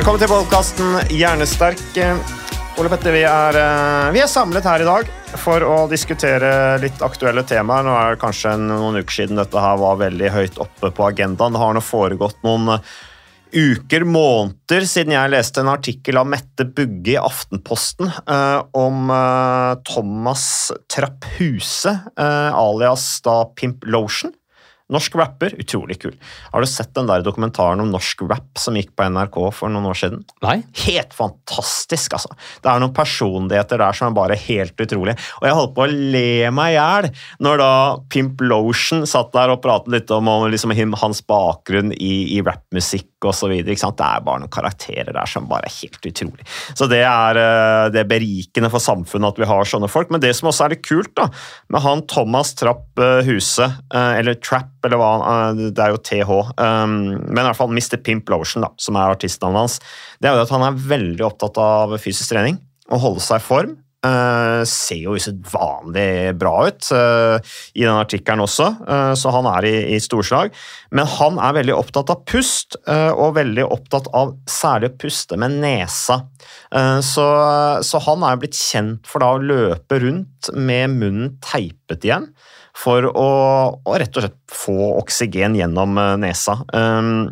Velkommen til podkasten Hjernesterk. Ole Petter, vi er, eh, vi er samlet her i dag for å diskutere litt aktuelle temaer. Nå er det kanskje noen uker siden dette her var veldig høyt oppe på agendaen. Det har nå foregått noen uker, måneder, siden jeg leste en artikkel av Mette Bugge i Aftenposten eh, om eh, Thomas Trapp Huse, eh, alias da Pimp Lotion. Norsk rapper, utrolig kul. Har du sett den der dokumentaren om norsk rap som gikk på NRK for noen år siden? Nei. Helt fantastisk, altså. Det er noen personligheter der som er bare helt utrolig. Og jeg holdt på å le meg i hjel når da Pimp Lotion satt der og pratet litt om, om liksom hans bakgrunn i, i rappmusikk og så videre. Det er bare noen karakterer der som bare er helt utrolig. Så det er, eh, det er berikende for samfunnet at vi har sånne folk. Men det som også er litt kult da, med han Thomas Trapp eh, Huse, eh, eller Trapp, eller hva Det er jo TH. Men i hvert fall Mr. Pimp Lotion, da, som er artistnavnet hans, det er jo at han er veldig opptatt av fysisk trening. Å holde seg i form. Eh, ser jo usedvanlig bra ut uh, i den artikkelen også, uh, så han er i, i storslag. Men han er veldig opptatt av pust, og veldig opptatt av særlig å puste med nesa. Så, så han er blitt kjent for da å løpe rundt med munnen teipet igjen for å, å rett og slett få oksygen gjennom nesa. Um,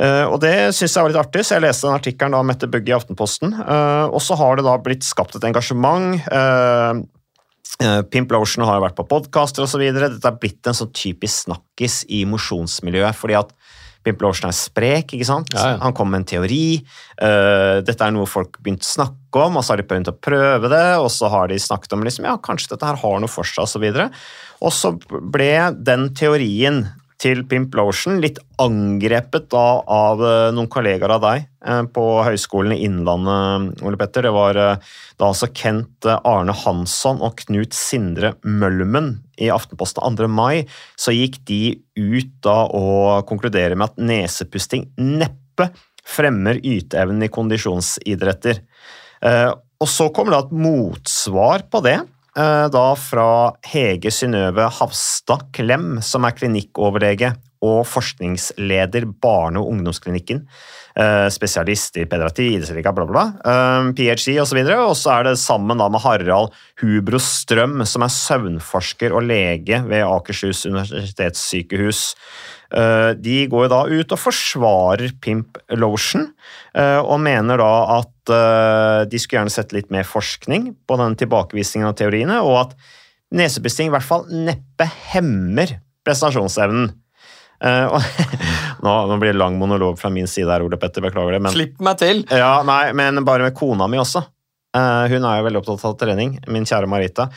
og Det synes jeg var litt artig, så jeg leste den artikkelen av Mette Bugge i Aftenposten. Eh, og så har det da blitt skapt et engasjement. eh, eh, Pimp Lotion har jo vært på podkaster osv. Dette er blitt en sånn typisk snakkis i mosjonsmiljøet. fordi at Pimp Lotion er sprek, ikke sant? Ja, ja. Han kom med en teori. Uh, dette er noe folk begynte å snakke om, og så har de begynt å prøve det, og så har de snakket om liksom, ja, kanskje dette her har noe for seg, osv. Og, så og så ble den teorien til Pimp Lotion litt angrepet da av eh, noen kollegaer av deg eh, på Høgskolen i Innlandet, Ole Petter. Det var eh, da altså Kent eh, Arne Hansson og Knut Sindre Mølmen i Aftenposten 2. mai, så gikk de ut da og konkluderer med at nesepusting neppe fremmer yteevnen i kondisjonsidretter. Eh, Og så kommer det et motsvar på det, eh, da fra Hege Synnøve Hafstad Klem, som er klinikkoverlege og forskningsleder Barne- og ungdomsklinikken. eh, Spesialist i pediatri, idrettsliga, bla, bla, bla. eh, PhD osv. Og, så er det sammen da med Harald Hubro Strøm, som er søvnforsker og lege ved Akershus universitetssykehus. Eh, De går da ut og forsvarer Pimp Lotion, og mener da at de skulle gjerne sett litt mer forskning på den tilbakevisningen av teoriene, og at nesepusting i hvert fall neppe hemmer prestasjonsevnen. Eh, nå, nå blir det lang monolog fra min side her, Ole Petter, beklager det. men... Slipp meg til! Ja, nei, men bare med kona mi også. Eh, hun er jo veldig opptatt av trening, min kjære Marita.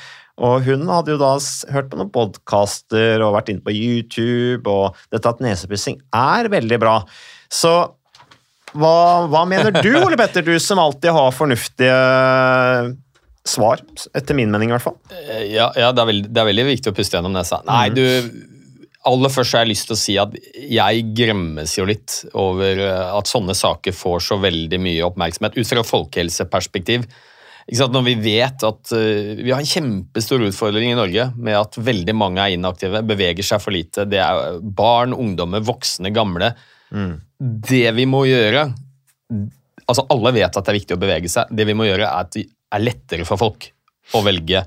Og hun hadde jo da hørt på noen podkaster og vært inne på YouTube, og dette at nesepussing er veldig bra. Så hva, hva mener du, Ole Petter, du som alltid har fornuftige svar? Etter min mening, i hvert fall. Eh, Ja, ja det, er veldig, det er veldig viktig å puste gjennom nesa. Nei, du Aller først har jeg lyst til å si at jeg gremmes jo litt over eh, at sånne saker får så veldig mye oppmerksomhet ut fra folkehelseperspektiv. Når vi vet at eh, vi har en kjempestor utfordring i Norge med at veldig mange er inaktive, beveger seg for lite. Det er barn, ungdommer, voksne, gamle. Det vi må gjøre Altså, alle vet at det er viktig å bevege seg. Det vi må gjøre, er at det er lettere for folk å velge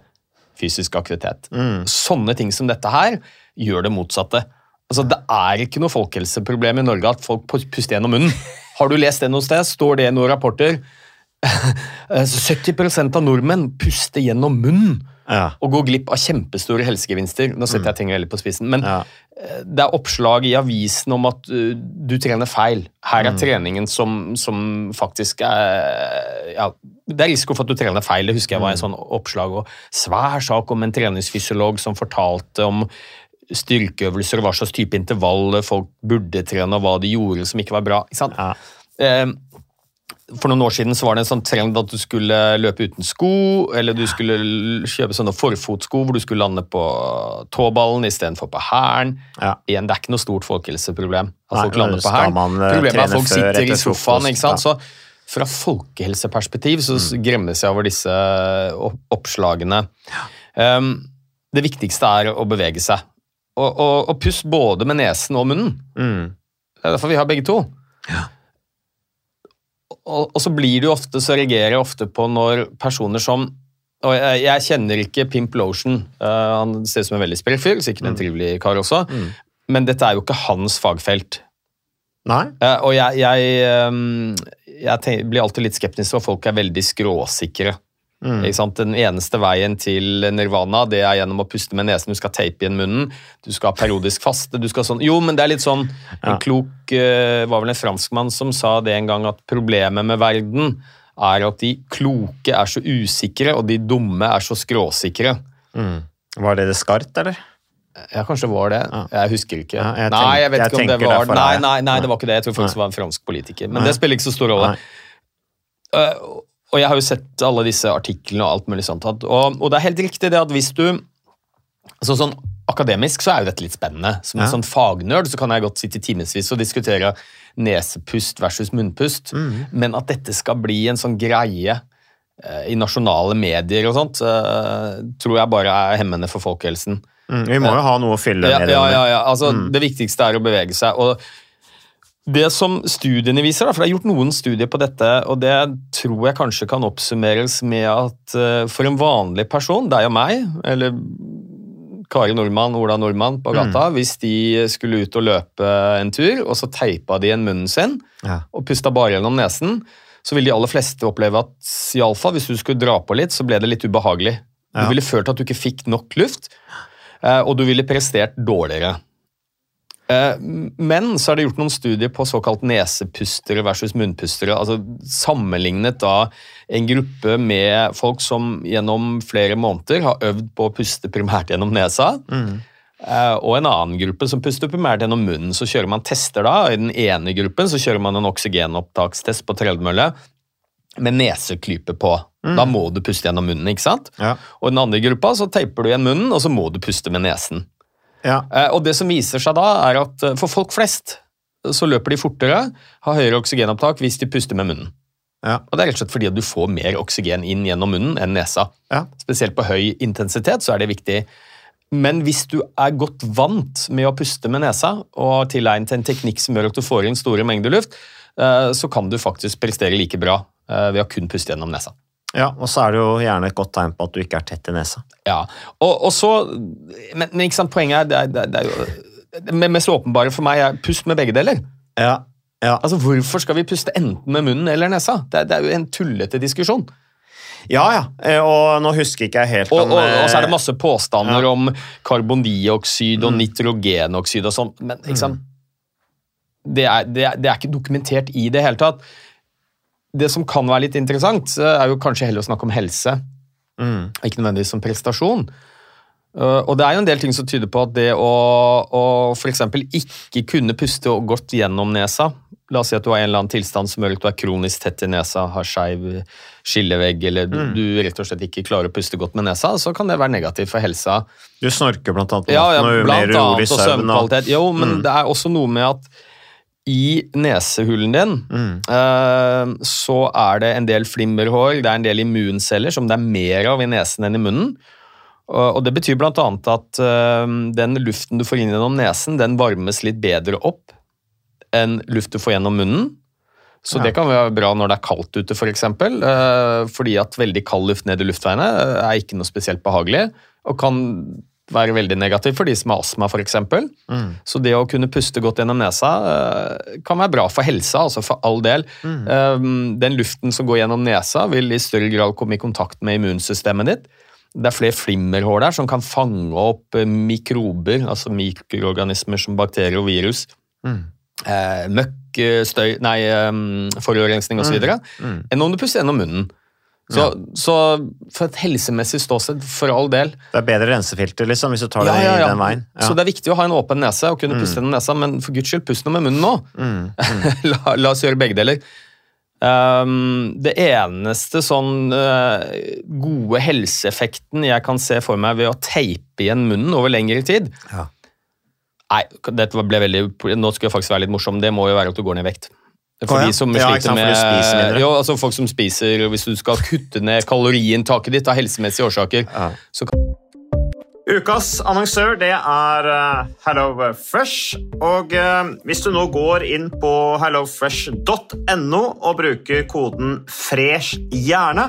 fysisk aktivitet. Sånne ting som dette her gjør det motsatte. Altså, Det er ikke noe folkehelseproblem i Norge at folk puster gjennom munnen. Har du lest det noe sted? Står det i noen rapporter? 70% av nordmenn puster gjennom munnen Ja. og går glipp av kjempestore helsegevinster. Nå setter jeg ting veldig på spissen, men Ja. eh, det er oppslag i avisen om at uh, du trener feil. Her er treningen som, som faktisk er ja, Det er risiko for at du trener feil. Det husker jeg var en sånn oppslag. og Svær sak om en treningsfysiolog som fortalte om styrkeøvelser hva slags type intervall folk burde trene, og hva de gjorde som ikke var bra. Ikke? Ja. Eh, for noen år siden så var det en sånn trend at du skulle løpe uten sko, eller du skulle kjøpe sånne forfotsko hvor du skulle lande på tåballen istedenfor på hælen. Ja. Igjen, det er ikke noe stort folkehelseproblem at Nei, folk lander på hern. hælen. eh, Problemet er at folk sitter i sofaen. ikke sant? ja. Så fra folkehelseperspektiv så s- gremmes jeg over disse opp- oppslagene. Um, det viktigste er å bevege seg. Og, og, og pust både med nesen og munnen. Mm. Det er derfor vi har begge to. Og, og så blir jo ofte, så reagerer jeg ofte på når personer som og jeg, jeg kjenner ikke Pimp Lotion. Uh, han ser ut som en veldig sprek fyr, sikkert en trivelig kar også. Men dette er jo ikke hans fagfelt. Nei? Uh, og jeg, jeg, um, jeg tenker, blir alltid litt skeptisk når folk er veldig skråsikre. Sant? Den eneste veien til nirvana det er gjennom å puste med nesen. Du skal tape igjen munnen, du skal ha periodisk faste. du skal sånn, Jo, men det er litt sånn En klok eh, var vel en franskmann som sa det en gang, at problemet med verden er at de kloke er så usikre, og de dumme er så skråsikre. Var det det skarpt, eller? Ja, kanskje det var det. Jeg husker ikke. Ja, jeg nei, jeg vet jeg ikke om det var Nei, nei, nei, det var ikke det. Jeg tror faktisk det var en fransk politiker. Men det spiller ikke så stor rolle. Nei. Og jeg har jo sett alle disse artiklene og alt mulig sånt. Og, og det er helt riktig det at hvis du altså sånn Akademisk så er jo dette litt spennende. Som en Ja. sånn fagnerd så kan jeg godt sitte i timevis og diskutere nesepust versus munnpust. Mm. Men at dette skal bli en sånn greie eh, i nasjonale medier og sånt, eh, tror jeg bare er hemmende for folkehelsen. Mm. Vi må jo ha noe å fylle Ja, ja, ja, ja. Altså, Det viktigste er å bevege seg. og det som studiene viser, for det er gjort noen studier på dette, og det tror jeg kanskje kan oppsummeres med at eh, for en vanlig person, deg og meg, eller Kari Nordmann, Ola Nordmann på gata, hvis de skulle ut og løpe en tur, og så teipa de igjen munnen sin Ja. og pusta bare gjennom nesen, så vil de aller fleste oppleve at i alle hvis du skulle dra på litt, så ble det litt ubehagelig. Du Ja. ville følt at du ikke fikk nok luft, eh, og du ville prestert dårligere. Eh, Men så er det gjort noen studier på såkalt nesepustere versus munnpustere. altså Sammenlignet da en gruppe med folk som gjennom flere måneder har øvd på å puste primært gjennom nesa, mm. og en annen gruppe som puster primært gjennom munnen. Så kjører man tester da. I den ene gruppen så kjører man en oksygenopptakstest på tredemølle med neseklype på. Da må du puste gjennom munnen, ikke sant? Ja. Og i den andre gruppa så teiper du igjen munnen, og så må du puste med nesen. Ja. Eh, Og det som viser seg da, er at eh, for folk flest så løper de fortere, har høyere oksygenopptak hvis de puster med munnen. Ja. Og Det er rett og slett fordi at du får mer oksygen inn gjennom munnen enn nesa. Ja. Spesielt på høy intensitet så er det viktig. Men hvis du er godt vant med å puste med nesa, og har tilegnet en teknikk som gjør at du får inn store mengder luft, eh, så kan du faktisk prestere like bra ved å kun puste gjennom nesa. Ja, og så er det jo gjerne et godt tegn på at du ikke er tett i nesa. Ja, og, og så Men, men sant, poenget er, det det det er jo Det mest åpenbare for meg er pust med begge deler. Ja, ja. Altså, Hvorfor skal vi puste enten med munnen eller nesa? Det det er jo en tullete diskusjon. ja, ja. Eh, Og nå husker ikke jeg helt Og, om og, og så er det eh, masse påstander Ja. om karbondioksid og nitrogenoksid og sånn, men ikke sant? Det, er, det, er, det er ikke dokumentert i det hele tatt. Det som kan være litt interessant, er jo kanskje heller å snakke om helse, mm, ikke nødvendigvis som prestasjon. Uh, og det er jo en del ting som tyder på at det å, å f.eks. ikke kunne puste godt gjennom nesa La oss si at du har en eller annen tilstand som gjør at du er kronisk tett i nesa, har skeiv skillevegg, eller du, du rett og slett ikke klarer å puste godt med nesa, så kan det være negativt for helsa. Du snorker blant annet. Ja, ja og mer søvn, søvnkvalitet. Jo, men det er også noe med at i nesehulen din eh, så er det en del flimmerhår, det er en del immunceller som det er mer av i nesen enn i munnen. Og det betyr annet at eh, den luften du får inn gjennom nesen, den varmes litt bedre opp enn luft du får gjennom munnen. Så Ja. det kan være bra når det er kaldt ute, f.eks. For eksempel, eh, fordi at veldig kald luft ned i luftveiene er ikke noe spesielt behagelig, og kan være veldig negativ for de som har astma, f.eks. Så det å kunne puste godt gjennom nesa eh, kan være bra for helsa, altså for all del. Mm. Den luften som går gjennom nesa, vil i større grad komme i kontakt med immunsystemet ditt. Det er flere flimmerhår der som kan fange opp eh, mikrober, altså mikroorganismer som bakterier og virus. Mm. møkk, eh, støy, nei, eh, forurensning osv. Mm. enn om du puster gjennom munnen. Så, så for et helsemessig ståsted, for all del Det er bedre rensefilter, liksom, hvis du tar det Ja, ja, ja. den veien. Ja. Så det er viktig å ha en åpen nese og kunne puste gjennom nesa, men for guds skyld, pust nå med munnen nå. Mm, la, la oss gjøre begge deler. Um, det eneste sånn uh, gode helseeffekten jeg kan se for meg ved å teipe igjen munnen over lengre tid Ja. Nei, dette ble veldig, nå skal jeg faktisk være litt morsom. Det må jo være at du går ned i vekt. For de som Ja, sliter for med jo, altså Folk som spiser Hvis du skal kutte ned kaloriinntaket ditt av helsemessige årsaker, Ja. så kan Ukas annonsør det er HelloFresh. Og eh, hvis du nå går inn på hellofresh.no og bruker koden 'fresh hjerne',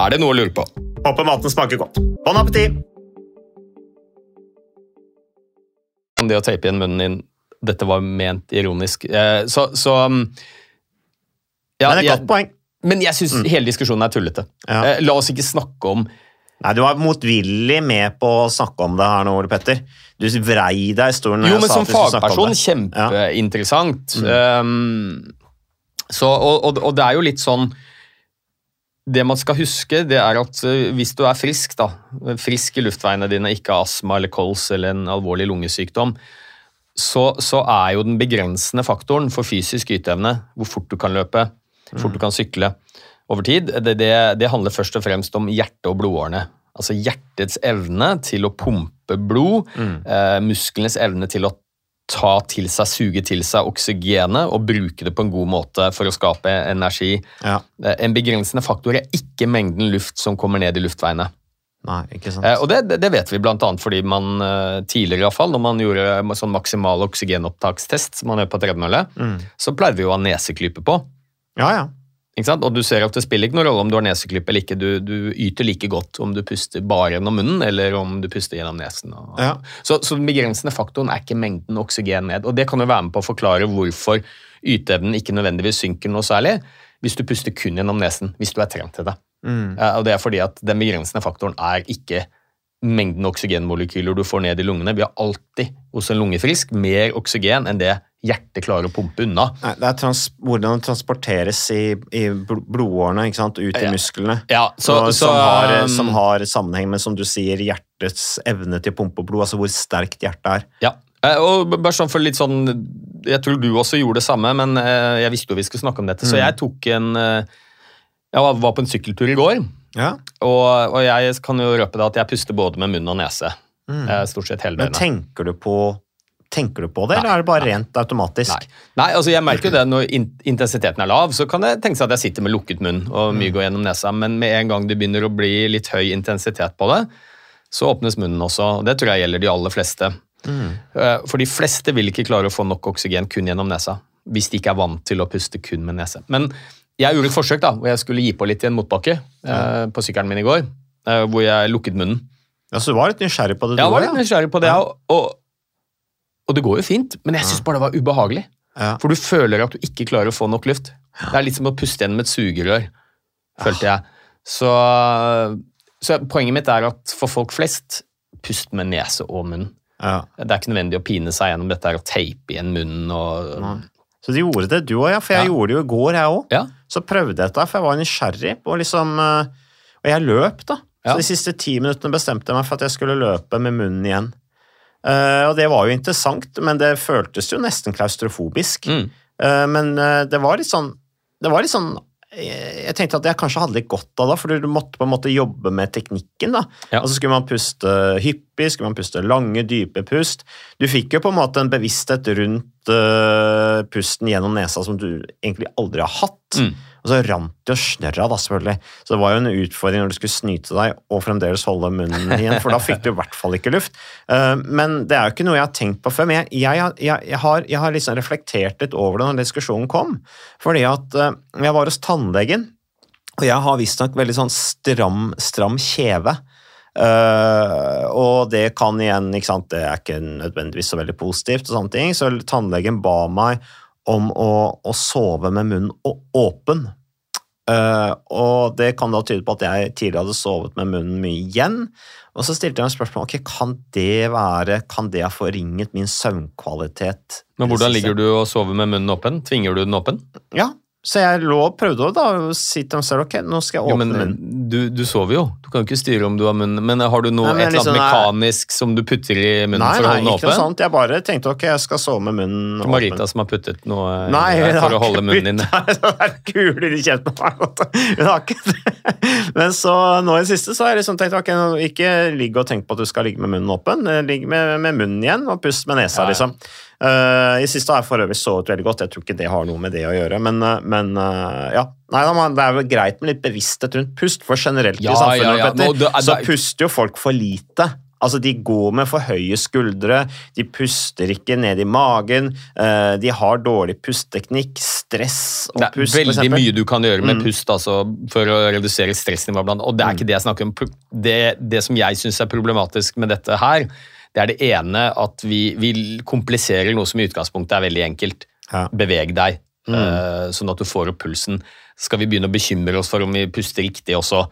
Er det noe å lure på? Håper maten smaker godt. Bon appétit! Det å tape igjen munnen din Dette var ment ironisk. Eh, Så, så um, ja, Men det er et godt poeng. Men jeg syns hele diskusjonen er tullete. Ja. Eh, La oss ikke snakke om Nei, Du var motvillig med på å snakke om det her nå, Ole Petter. Du vrei deg i stolen. Jo, men som fagperson, det. kjempeinteressant. Um, så, og, og, og det er jo litt sånn Det man skal huske, det er at uh, hvis du er frisk, da, frisk i luftveiene dine, ikke har astma eller kols eller en alvorlig lungesykdom, så, så er jo den begrensende faktoren for fysisk yteevne, hvor fort du kan løpe, hvor fort du kan sykle over tid, det, det, det handler først og fremst om hjertet og blodårene. Altså hjertets evne til å pumpe blod, eh, musklenes evne til å ta til seg, suge til seg oksygenet og bruke det på en god måte for å skape energi. Ja. Eh, En begrensende faktor er ikke mengden luft som kommer ned i luftveiene. Nei, ikke sant. Eh, Og det, det- vet vi bl.a. fordi man eh, tidligere, i hvert fall, når man gjorde sånn maksimal oksygenopptakstest, som man gjør på tredemølle, Mm. så pleide vi å ha neseklype på. Ja, ja. Og du ser at det spiller ikke noen rolle om du har neseklype eller ikke. Du, du yter like godt om du puster bare gjennom munnen, eller om du puster gjennom nesen. Og, Ja. så, så den begrensende faktoren er ikke mengden oksygen ned. Og det kan jo være med på å forklare hvorfor yteevnen ikke nødvendigvis synker noe særlig hvis du puster kun gjennom nesen, hvis du er trent til det. Mm. Og det er fordi at den begrensende faktoren er ikke mengden oksygenmolekyler du får ned i lungene. Vi har alltid hos en lungefrisk mer oksygen enn det hjertet klarer å pumpe unna. Nei, det er trans hvordan det transporteres i, i blodårene ikke sant? ut i Ja. musklene. Ja, så, Og så, som, har, um, som har sammenheng med, som du sier, hjertets evne til å pumpe blod. Altså hvor sterkt hjertet er. Ja, eh, og bare sånn for litt sånn Jeg tror du også gjorde det samme, men eh, jeg visste jo vi skulle snakke om dette, så Mm. jeg tok en eh, Jeg var- på en sykkeltur i går, Ja. og, og jeg kan jo røpe deg at jeg puster både med munn og nese. Mm. Stort sett hele døgnet. Men tenker du på Tenker du på det, Nei, eller er det bare rent automatisk? Nei. Nei, altså jeg merker jo det når in intensiteten er lav, så kan det tenke seg at jeg sitter med lukket munn og Mm. mye går gjennom nesa, men med en gang det begynner å bli litt høy intensitet på det, så åpnes munnen også. og Det tror jeg gjelder de aller fleste. Mm. Eh, For de fleste vil ikke klare å få nok oksygen kun gjennom nesa, hvis de ikke er vant til å puste kun med nese. Men jeg gjorde et forsøk da, hvor jeg skulle gi på litt i en motbakke eh, på sykkelen min i går, eh, hvor jeg lukket munnen. Ja, Så du var litt nysgjerrig på det? Jeg du var også, litt nysgjerrig på det, og, og, og det går jo fint, men jeg syns bare det var ubehagelig. Ja. For du føler at du ikke klarer å få nok luft. Det er litt som å puste gjennom et sugerør, følte jeg. Så, så poenget mitt er at for folk flest, pust med nese og munn. Ja. Det er ikke nødvendig å pine seg gjennom dette her og teipe igjen munnen og Nei. Så du gjorde det, du òg, ja. For jeg Ja. gjorde det jo i går, jeg òg. Ja. Så prøvde jeg dette, for jeg var nysgjerrig på liksom eh, Og jeg løp, da. Så de siste ti minuttene bestemte jeg meg for at jeg skulle løpe med munnen igjen. Eh, og det var jo interessant, men det føltes jo nesten klaustrofobisk. Mm. Uh, men uh, det var litt sånn Det var litt sånn jeg tenkte at jeg kanskje hadde litt godt av det, for du måtte på en måte jobbe med teknikken. da. Ja. Så skulle man puste hyppig, skulle man puste lange, dype pust. Du fikk jo på en måte en bevissthet rundt pusten gjennom nesa som du egentlig aldri har hatt. Mm. Og så rant det jo snørra, da, selvfølgelig. Så det var jo en utfordring når du skulle snyte deg og fremdeles holde munnen igjen, for da fikk du i hvert fall ikke luft. Eh, men det er jo ikke noe jeg har tenkt på før. Men jeg, jeg, jeg har, jeg har liksom reflektert litt over det når diskusjonen kom. Fordi at eh, jeg var hos tannlegen, og jeg har visstnok veldig sånn stram, stram kjeve. Uh, og det kan igjen, ikke sant, det er ikke nødvendigvis så veldig positivt, og sånne ting, så tannlegen ba meg om å, å sove med munnen åpen. Uh, og det kan da tyde på at jeg tidligere hadde sovet med munnen mye igjen. Og så stilte jeg meg spørsmål ok, kan det være, kan det ha forringet min søvnkvalitet. Men hvordan ligger du og sover med munnen åpen? Tvinger du den åpen? Ja, så jeg lå og prøvde å da si til meg selv ok, nå skal jeg Jo, åpne men munnen. Du, du sover jo. Du kan jo ikke styre om du har munnen Men har du noe, Nei, et eller liksom, annet nei. mekanisk som du putter i munnen Nei, for å holde den ikke noe sånt. Jeg bare tenkte ok, jeg skal sove med munnen åpen. Marita som har puttet noe Nei, der, for å holde munnen inne? Nei, Det er kuler i kjeften på meg. Hun har ikke det. Men så nå i det siste så har jeg liksom tenkt ok, ikke ligg og tenk på at du skal ligge med munnen åpen. eh, Ligg med, med munnen igjen og pust med nesa, Ja, ja. liksom. Eh, I siste har jeg for øvrig sovet veldig godt. Jeg tror ikke det har noe med det å gjøre, men, eh, men uh, ja. Nei, det er jo greit med litt bevissthet rundt pust, for generelt Ja, i samfunnet ja. Petter, Nå, det det, så er- puster jo folk for lite. Altså, De går med for høye skuldre, de puster ikke ned i magen, de har dårlig pusteteknikk, stress og Det er pust, veldig mye du kan gjøre med Mm. pust altså, for å redusere stressnivået. Og det er ikke det jeg snakker om. Det, det som jeg syns er problematisk med dette her, det er det ene at vi, vi kompliserer noe som i utgangspunktet er veldig enkelt. Ja. Beveg deg, Mm. uh, sånn at du får opp pulsen. Skal vi begynne å bekymre oss for om vi puster riktig også?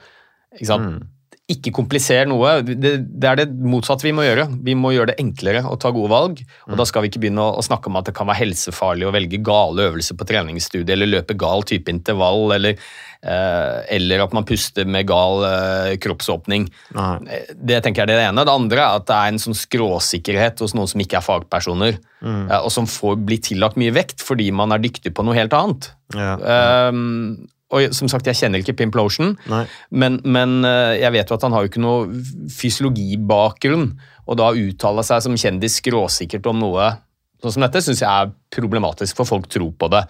Ikke sant? Mm. Ikke kompliser noe. Det, det er det motsatte vi må gjøre. Vi må gjøre det enklere å ta gode valg. og Da skal vi ikke begynne å, å snakke om at det kan være helsefarlig å velge gale øvelser på treningsstudiet eller løpe gal type intervall, eller, eh, eller at man puster med gal eh, kroppsåpning. Nei. Det tenker jeg er det ene. Det andre er at det er en sånn skråsikkerhet hos noen som ikke er fagpersoner, eh, og som får bli tillagt mye vekt fordi man er dyktig på noe helt annet. Ja. Um, og som sagt, Jeg kjenner ikke Pimplotion, men, men eh, jeg vet jo at han har jo ikke noe fysiologibakgrunn. Og da uttale seg som kjendis skråsikkert om noe sånn som dette, syns jeg er problematisk, for folk tror på det.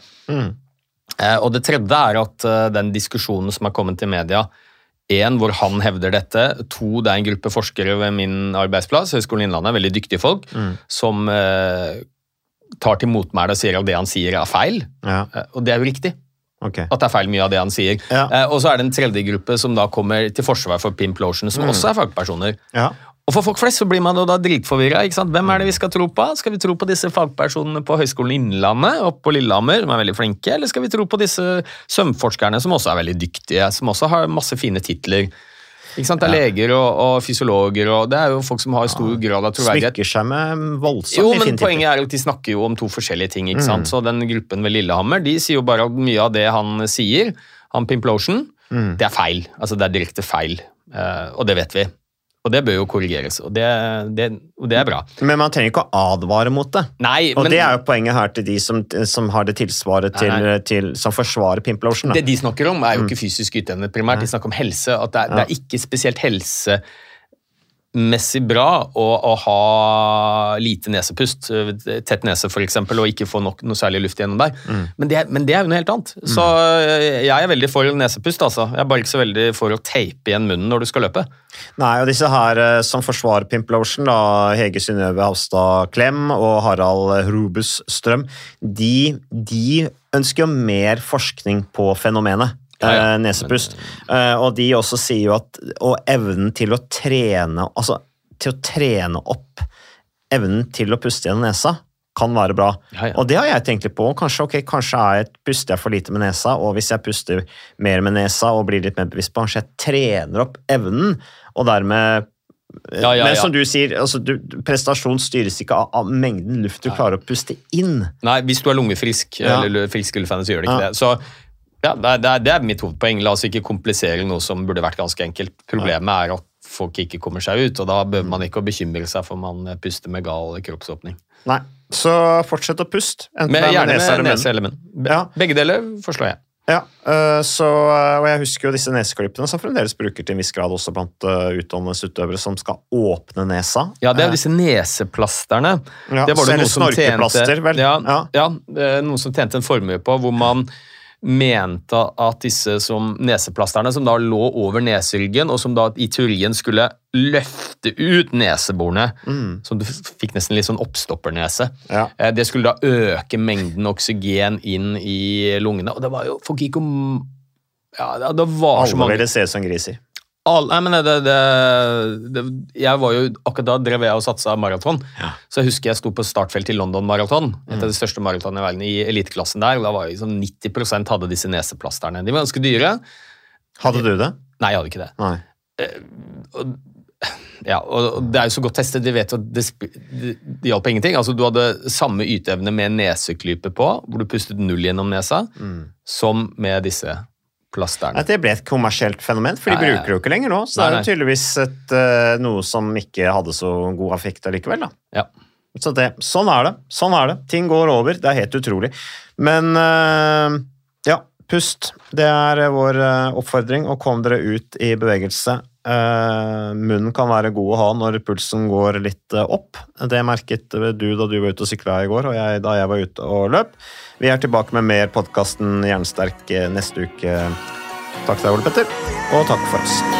Eh, og det tredje er at eh, den diskusjonen som er kommet til media, en, hvor han hevder dette. To, det er en gruppe forskere ved min arbeidsplass, Høgskolen Innlandet, veldig dyktige folk, som eh, tar til motmæle og sier at det han sier er feil. Ja, og det er jo riktig ok. at det er feil mye av det han sier. Ja. Eh, og så er det en tredje gruppe som da kommer til forsvar for Pimp Lotion, som også er fagpersoner. Ja. Og for folk flest så blir man da dritforvirra. Hvem er det vi skal tro på? Skal vi tro på disse fagpersonene på Høgskolen Innlandet oppe på Lillehammer, som er veldig flinke, eller skal vi tro på disse sømforskerne, som også er veldig dyktige, som også har masse fine titler? Ikke sant? Det er leger og, og fysiologer, og det er jo folk som har stor grad av troverdighet. Smykker seg med voldsomt Jo, men poenget er at de snakker jo om to forskjellige ting. ikke sant? Så den gruppen ved Lillehammer de sier jo bare at mye av det han sier, han Pimplotion, det er feil. Altså det er direkte feil. Eh, og det vet vi. Og det bør jo korrigeres, og det, det, og det er bra. Men man trenger ikke å advare mot det. Nei, Og men det er jo poenget her til de som, som har det tilsvaret til, Nei, til som forsvarer Pimplotion. det de snakker om, er jo ikke fysisk yteevne primært. De snakker om helse. At det er, det er ikke spesielt helsemessig bra å, å ha lite nesepust, tett nese f.eks., og ikke få nok, noe særlig luft gjennom der. Men, det, men det er jo noe helt annet. Så øh, jeg er veldig for nesepust, altså. Jeg er bare ikke så veldig for å teipe igjen munnen når du skal løpe. Nei, og disse her eh, som forsvarer Pimplotion, da, Hege Synnøve Havstad Klem og Harald Rubus Strøm, de, de ønsker jo mer forskning på fenomenet. Ja, ja. eh, nesepust. Men... og de også sier jo at Og evnen til å trene Altså til å trene opp evnen til å puste gjennom nesa kan være bra. Ja, ja. Og det har jeg tenkt litt på. Kanskje, ok, kanskje jeg, puster jeg for lite med nesa, og hvis jeg puster mer med nesa og blir litt mer bevisst på Kanskje jeg trener opp evnen, og dermed Ja, ja, Men som du sier, altså, du, prestasjon styres ikke av, av mengden luft du klarer å puste inn. Nei, hvis du er lungefrisk eller frisk gullfan, så gjør det ikke det. Så ja, det, er, det, er, mitt hovedpoeng. La oss ikke komplisere noe som burde vært ganske enkelt. Problemet er at folk ikke kommer seg ut, og da bør man ikke bekymre seg for man puster med gal kroppsåpning. Nei. Så fortsett å puste. Enten er gjerne med nese eller munn. Ja. Begge deler forslår jeg. Ja, øh, så, øh, og jeg husker jo disse neseklippene som fremdeles bruker til en viss grad også blant utdannelsesutøvere som skal åpne nesa. Ja, det er jo disse neseplasterne. Ja, det var det noen som tjente, vel? Ja, Ja. ja. eh, noen som tjente en formue på, hvor man mente at disse som neseplasterne, som da lå over neseryggen, og som da i teorien skulle løfte ut neseborene, som du fikk nesten litt sånn oppstoppernese, Ja. Eh, det skulle da øke mengden oksygen inn i lungene, og det var jo Folk gikk om ja, det- var så Alle mange ville se ut som griser. All, nei, men det, det, det, jeg var jo, Akkurat da drev jeg og satsa maraton. Så jeg husker jeg sto på startfeltet i London Maraton, Et av de største maratonene i verden, i eliteklassen der. og Da var jeg liksom 90% hadde disse neseplasterne. De var ganske dyre. Hadde du det? Nei, jeg hadde ikke det. Nei. Ja, og og det er jo så godt testet. De vet at det, det, hjalp ingenting. Altså, Du hadde samme yteevne med neseklype på, hvor du pustet null gjennom nesa, som med disse plasterne. At Det ble et kommersielt fenomen, for de ja. bruker det jo ikke lenger nå. Så Nei, det er jo tydeligvis et, øh, noe som ikke hadde så god affekt allikevel. da. Ja. Så det, sånn er det. Sånn er det. Ting går over. Det er helt utrolig. Men øh, ja, pust. Det er øh, vår oppfordring. Og kom dere ut i bevegelse. Eh, munnen kan være god å ha når pulsen går litt øh, opp. Det merket du da du var ute og sykla i går, og jeg da jeg var ute og løp. Vi er tilbake med mer podkasten Jernsterk øh, neste uke. Takk til deg, Ole Petter, og takk for oss.